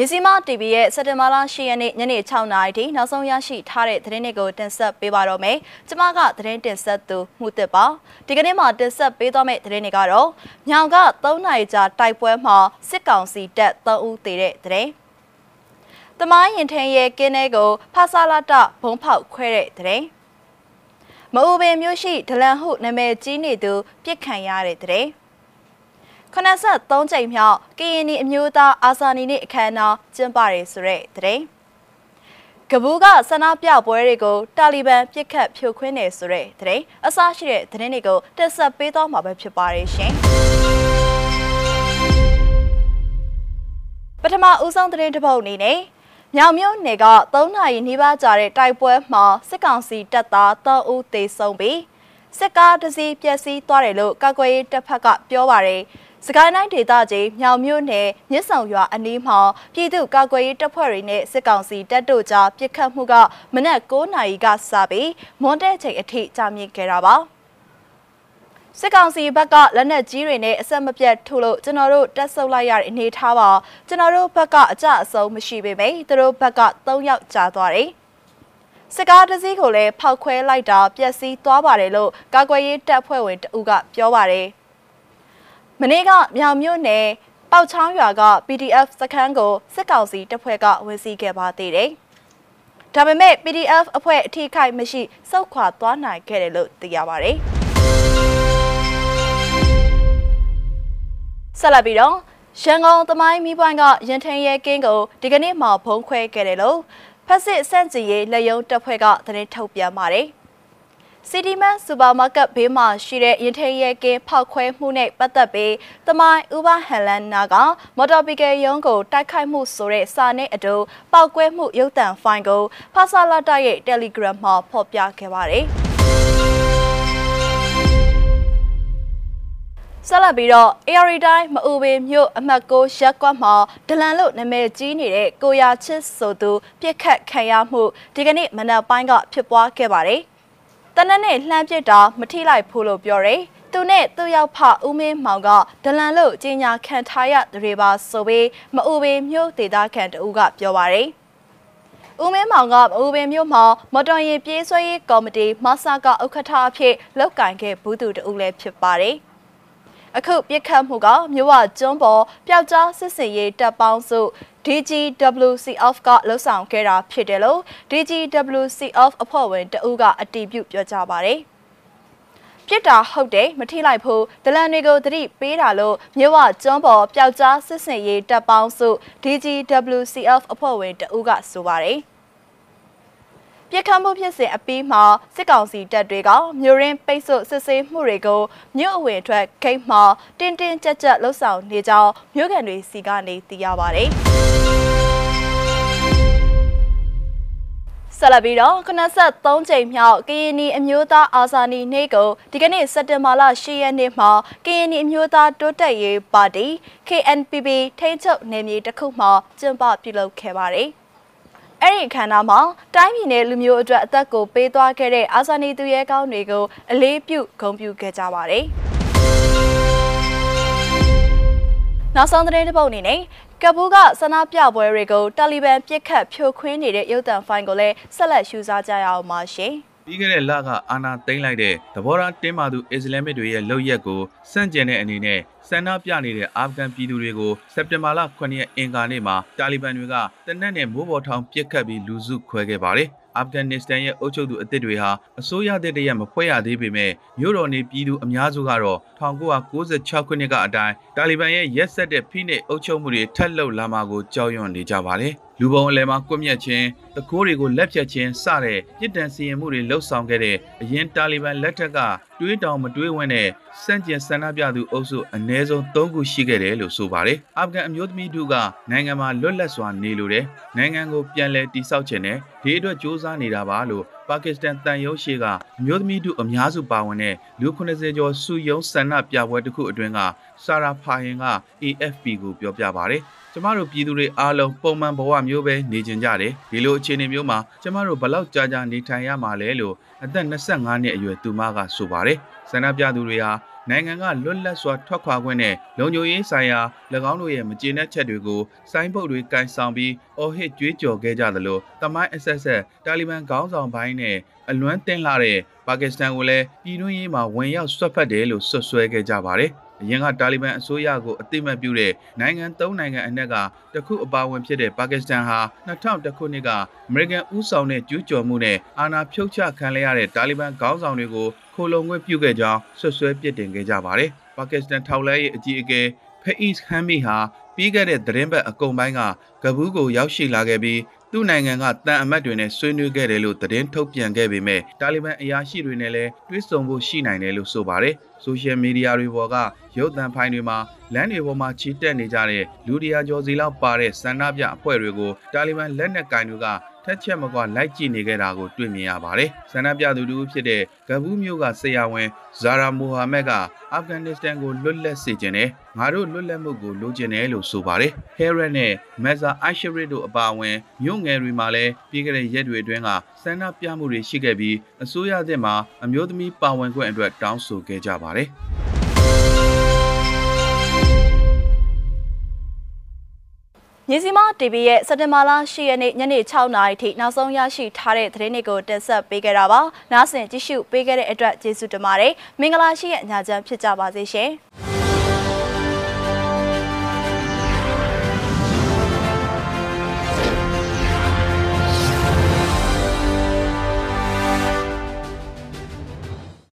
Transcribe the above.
မြစီမ TV ရဲ့စက်တင်ဘာလ10ရက်နေ့ညနေ6နာရီထိနောက်ဆုံးရရှိထားတဲ့သတင်းတွေကိုတင်ဆက်ပေးပါတော့မယ်။ကျွန်မကသတင်းတင်ဆက်သူမှုတစ်ပါ။ဒီကနေ့မှာတင်ဆက်ပေးသွားမယ့်သတင်းတွေကတော့ညောင်က3နာရီကြာတိုက်ပွဲမှာစစ်ကောင်စီတပ်3ဦးသေတဲ့သတင်း။တမိုင်းရင်ထင်းရဲ့ကင်းထဲကိုဖဆလာတဘုံဖောက်ခွဲတဲ့သတင်း။မအူပင်မျိုးရှိဒလန်ဟုနာမည်ကြီးနေသူပြစ်ခံရတဲ့သတင်း။ 83ကြိမ်မြောက်ကရင်နီအမျိုးသားအာဇာနည်နေ့အခမ်းအနားကျင်းပရဆိုတဲ့တဲ့ကဘူးကဆန္ဒပြပွဲတွေကိုတာလီဘန်ပြစ်ခတ်ဖြိုခွင်းနေဆိုတဲ့တဲ့အစရှိတဲ့သတင်းတွေကိုတက်ဆက်ပေးသွားမှာပဲဖြစ်ပါတယ်ရှင်ပထမဦးဆုံးသတင်းတစ်ပုဒ်အနေနဲ့မြောင်မြို့နယ်က3နာရီနီးပါးကြာတဲ့တိုက်ပွဲမှာစစ်ကောင်စီတပ်သား3ဦးသေဆုံးပြီးစစ်ကားတစ်စီးပျက်စီးသွားတယ်လို့ကာကွယ်ရေးတပ်ဖက်ကပြောပါတယ်။ စကိုင်းတိုင်းဒေသကြီးမြောင်မြို့နယ်မြစ်ဆောင်ရွာအနီးမှာပြည်သူ့ကာကွယ်ရေးတပ်ဖွဲ့တွေနဲ့စစ်ကောင်စီတပ်တို့ကြားပစ်ခတ်မှုကမနက်9နာရီကစပြီးမွန်တဲ့ချိန်အထိကြာမြင့်ခဲ့တာပါစစ်ကောင်စီဘက်ကလက်နက်ကြီးတွေနဲ့အဆက်မပြတ်ထုတ်လို့ကျွန်တော်တို့တက်ဆုပ်လိုက်ရတဲ့အနေထားပါကျွန်တော်တို့ဘက်ကအကြအဆုံးမရှိပေမယ့်သူတို့ဘက်က3ယောက်ကြာသွားတယ်စစ်ကားတစ်စီးကိုလည်းဖောက်ခွဲလိုက်တာပျက်စီးသွားပါတယ်လို့ကာကွယ်ရေးတပ်ဖွဲ့ဝင်တဦးကပြောပါတယ် မနေ့ကမြောင်မြို့နယ်ပေါချောင်းရွာက PDF စခန်းကိုစစ်ကောင်စီတပ်ဖွဲ့ကဝင်စီးခဲ့ပါသေးတယ်။ဒါပေမဲ့ PDF အဖွဲ့အထိခိုက်မရှိစုခွာသွားနိုင်ခဲ့တယ်လို့သိရပါဗျ။ဆက်လက်ပြီးတော့ရန်ကုန်သမိုင်းမီးပွိုင်းကရန်ထင်းရဲကင်းကိုဒီကနေ့မှဖုံးခွဲခဲ့တယ်လို့ဖက်စစ်စန့်ကျင်ရေးလက်ယုံတပ်ဖွဲ့ကသတင်းထုတ်ပြန်ပါတယ်။ စီတီမန်စူပါမားကတ်ဘေးမှာရှိတဲ့ရင်ထိန်ရဲကင်းဖောက်ခွဲမှုနဲ့ပတ်သက်ပြီးတမိုင်းဥပဟန်လန်နာကမော်တော်ဘီကယ်ရုံးကိုတိုက်ခိုက်မှုဆိုတဲ့စာနဲ့အတူပောက်ကွဲမှုရုပ်သံဖိုင်ကိုဖာဆာလာတာရဲ့ Telegram မှာဖော်ပြခဲ့ပါတယ်။ဆက်လက်ပြီးတော့ AR တိုင်းမအူပင်မြို့အမှတ်6ရက်ကွက်မှာဒလန်လို့နာမည်ကြီးနေတဲ့ကိုရာချစ်ဆိုသူပြစ်ခတ်ခံရမှုဒီကနေ့မနက်ပိုင်းကဖြစ်ပွားခဲ့ပါတယ်။ တနက်နဲ့လှမ်းပစ်တာမထိလိုက်ဖို့လို့ပြောတယ်။သူနဲ့သူ့ရောက်ဖဦးမင်းမောင်ကဒလန်လို့ကြီးညာခံထားရတွေပါဆိုပြီးမအူပင်မြို့ဒေသခံတဦးကပြောပါရယ်။ဦးမင်းမောင်ကမအူပင်မြို့မှာမော်တော်ယာဉ်ပြေးဆွဲရေးကော်မတီမဆာကဥက္ကဋ္ဌအဖြစ်လုပ်ကင်ခဲ့ဘူးသူတဦးလည်းဖြစ်ပါတယ်။အခုပြစ်ခတ်မှုကမြို့ဝကျွန်းပေါ်ပျောက်ကြားစစ်စင်ရေးတပ်ပေါင်းစု DGWCF ကလှုပ်ဆောင်ခဲ့တာဖြစ်တယ်လို့ DGWCF အဖွဲ့ဝင်တဦးကအတည်ပြုပြောကြားပါတယ်ပြစ်တာဟုတ်တယ်မထိလိုက်ဘူးဒလန်တွေကိုတတိပေးတာလို့မြို့ဝကျွန်းပေါ်ပျောက်ကြားစစ်စင်ရေးတပ်ပေါင်းစု DGWCF အဖွဲ့ဝင်တဦးကဆိုပါတယ် ပြစ်ခတ်မှုဖြစ်စဉ်အပြီးမှာစစ်ကောင်စီတပ်တွေကမြို့ရင်းပိတ်ဆို့စစ်ဆေးမှုတွေကိုမြို့အဝင်ထွက်ဂိတ်မှာတင်းတင်းကြပ်ကြပ်လှုပ်ဆောင်နေကြောင်းမြို့ကန်တွေစီကနေသိရပါတယ်။ဆက်လက်ပြီးတော့93ကြိမ်မြောက်ကရင်နီအမျိုးသားအာဇာနည်နေ့ကိုဒီကနေ့စက်တင်ဘာလ10ရက်နေ့မှာကရင်နီအမျိုးသားတိုးတက်ရေးပါတီ KNPP ထိန်းချုပ်နယ်မြေတစ်ခုမှာကျင်းပပြုလုပ်ခဲ့ပါတယ်။ အဲ့ဒီအခမ်းအနားမှာတိုင်းပြည်နယ်လူမျိုးအတွက်အသက်ကိုပေးသွားခဲ့တဲ့အာဇာနည်သူရဲကောင်းတွေကိုအလေးပြုဂုဏ်ပြုခဲ့ကြပါတယ်။နောက်ဆုံးသတင်းတစ်ပုဒ်အနေနဲ့ကပူးကဆန္ဒပြပွဲတွေကိုတာလီဘန်ပြစ်ခတ်ဖြိုခွင်းနေတဲ့ရုပ်သံဖိုင်ကိုလည်းဆက်လက်ရှုစားကြရအောင်ပါရှင်။ ပြီးခဲ့တဲ့လကအာဏာသိမ်းလိုက်တဲ့သဘောထားတင်းမာသူအစ္စလာမစ်တွေရဲ့လုပ်ရက်ကိုစန့်ကျင်တဲ့အနေနဲ့ဆန္ဒပြနေတဲ့အာဖဂန်ပြည်သူတွေကိုစက်တင်ဘာလ9ရက်အင်္ဂါနေ့မှာတာလီဘန်တွေကတနက်နဲ့မိုးပေါ်ထောင်ပစ်ခတ်ပြီးလူစုခွဲခဲ့ပါတယ်။အာဖဂန်နစ္စတန်ရဲ့အုပ်ချုပ်သူအသစ်တွေဟာအစိုးရတဲ့တရက်မဖွဲ့ရသေးပေမဲ့မြို့တော်နေပြည်သူအများစုကတော့1996ခုနှစ်ကအတိုင်းတာလီဘန်ရဲ့ရက်ဆက်တဲ့ဖိနှိပ်အုပ်ချုပ်မှုတွေထက်လှုပ်လာမှာကိုကြောက်ရွံ့နေကြပါတယ်။ လူပုံအလဲမှာကွပ်မျက်ခြင်းတကိုးတွေကိုလက်ဖြတ်ခြင်းစတဲ့ပြည်တံစီရင်မှုတွေလှုပ်ဆောင်ခဲ့တဲ့အရင်တာလီဘန်လက်ထက်ကတွေးတောင်မတွေးဝန်းတဲ့စန့်ကျင်ဆန္ဒပြသူအုပ်စုအ ਨੇ ဆုံး၃ခုရှိခဲ့တယ်လို့ဆိုပါတယ်။အာဖဂန်အမျိုးသမီးတို့ကနိုင်ငံမှာလွတ်လပ်စွာနေလိုတယ်။နိုင်ငံကိုပြန်လည်တည်ဆောက်ခြင်းနဲ့ဒီအတွက်စ조사နေတာပါလို့ ပါကစ္စတန်တန်ရုံးရှိကအမျိုးသမီးတို့အများစုပါဝင်တဲ့လူ90ကျော်စုယုံဆန္ဒပြပွဲတစ်ခုအတွင်းကဆာရာဖာဟင်က AFP ကိုပြောပြပါတယ်။ကျမတို့ပြည်သူတွေအားလုံးပုံမှန်ဘဝမျိုးပဲနေကြကြတယ်ဒီလိုအခြေအနေမျိုးမှာကျမတို့ဘလောက်ကြာကြာနေထိုင်ရမှာလဲလို့အသက်25နှစ်အရွယ်သူမကဆိုပါတယ်ဆန္ဒပြသူတွေဟာ နိုင်ငံကလွတ်လပ်စွာထွက်ခွာခွင့်နဲ့လုံခြုံရေးဆိုင်ရာ၎င်းတို့ရဲ့မကျေနပ်ချက်တွေကိုစိုင်းပုတ်တွေကင်ဆောင်ပြီးအော်ဟစ်ကြွေးကြော်ခဲ့ကြသလိုတမိုင်းအဆက်ဆက်တာလီဘန်ခေါင်းဆောင်ပိုင်းနဲ့အလွမ်းတင်လာတဲ့ပါကစ္စတန်ကိုလည်းပြည်တွင်းရေးမှာဝင်ရောက်ဆွတ်ဖက်တယ်လို့ဆွဆွဲခဲ့ကြပါတယ်။အရင်ကတာလီဘန်အစိုးရကိုအသိမှတ်ပြုတဲ့နိုင်ငံ၃နိုင်ငံအနက်ကတခုအပါအဝင်ဖြစ်တဲ့ပါကစ္စတန်ဟာ2000ခုနှစ်ကအမေရိကန်ဦးဆောင်တဲ့ကျူးကျော်မှုနဲ့အာဏာဖြုတ်ချခံရတဲ့တာလီဘန်ခေါင်းဆောင်တွေကို ခိုလုံခွင့်ပြုခဲ့ကြောင်းဆွဆွဲပြစ်တင်ခဲ့ကြပါတယ်။ပါကစ္စတန်ထောက်လှမ်းရေးအကြီးအကဲဖအစ်ဟမ်မီဟာပြီးခဲ့တဲ့သတင်းပတ်အကုန်ပိုင်းကကဘူးကိုရောက်ရှိလာခဲ့ပြီးသူ့နိုင်ငံကတန်အမတ်တွေနဲ့ဆွေးနွေးခဲ့တယ်လို့သတင်းထုတ်ပြန်ခဲ့ပေမဲ့တာလီဘန်အရာရှိတွေနဲ့လည်းတွေ့ဆုံဖို့ရှိနိုင်တယ်လို့ဆိုပါတယ်။ဆိုရှယ်မီဒီယာတွေပေါ်ကရုပ်သံဖိုင်တွေမှာလမ်းတွေပေါ်မှာချီတက်နေကြတဲ့လူတရာကျော်စီလောက်ပါတဲ့ဆန္ဒပြအဖွဲ့တွေကိုတာလီဘန်လက်နက်ကင်တွေက ထက်ချက်မကွာလိုက်ကြည့်နေခဲ့တာကိုတွေ့မြင်ရပါတယ်။ဆန္ဒပြသူတူဖြစ်တဲ့ဂဘူးမျိုးကဆရာဝန်ဇာရာမိုဟာမက်ကအာဖဂန်နစ္စတန်ကိုလွတ်လပ်စေခြင်းနဲ့ငါတို့လွတ်လပ်မှုကိုလိုချင်တယ်လို့ဆိုပါတယ်။ဟဲရက်နဲ့မက်ဇာအိုင်ရှရစ်တို့အပါအဝင်မြို့ငယ်တွေမှာလည်းပြီးခဲ့တဲ့ရက်တွေအတွင်းကဆန္ဒပြမှုတွေရှိခဲ့ပြီးအစိုးရသစ်မှာအမျိုးသမီးပါဝင်ခွင့်အတွက်တောင်းဆိုခဲ့ကြပါတယ်။ မြစီမ TV ရဲ့စက်တင်ဘာလ10ရက်နေ့ညနေ6နာရီထိနောက်ဆုံးရရှိထားတဲ့သတင်းတွေကိုတင်ဆက်ပေးခဲ့တာပါ။နားဆင်ကြည့်ရှုပေးခဲ့တဲ့အတွက်ကျေးဇူးတင်ပါတယ်။မင်္ဂလာရှိတဲ့ညချမ်းဖြစ်ကြပါစေရှင်။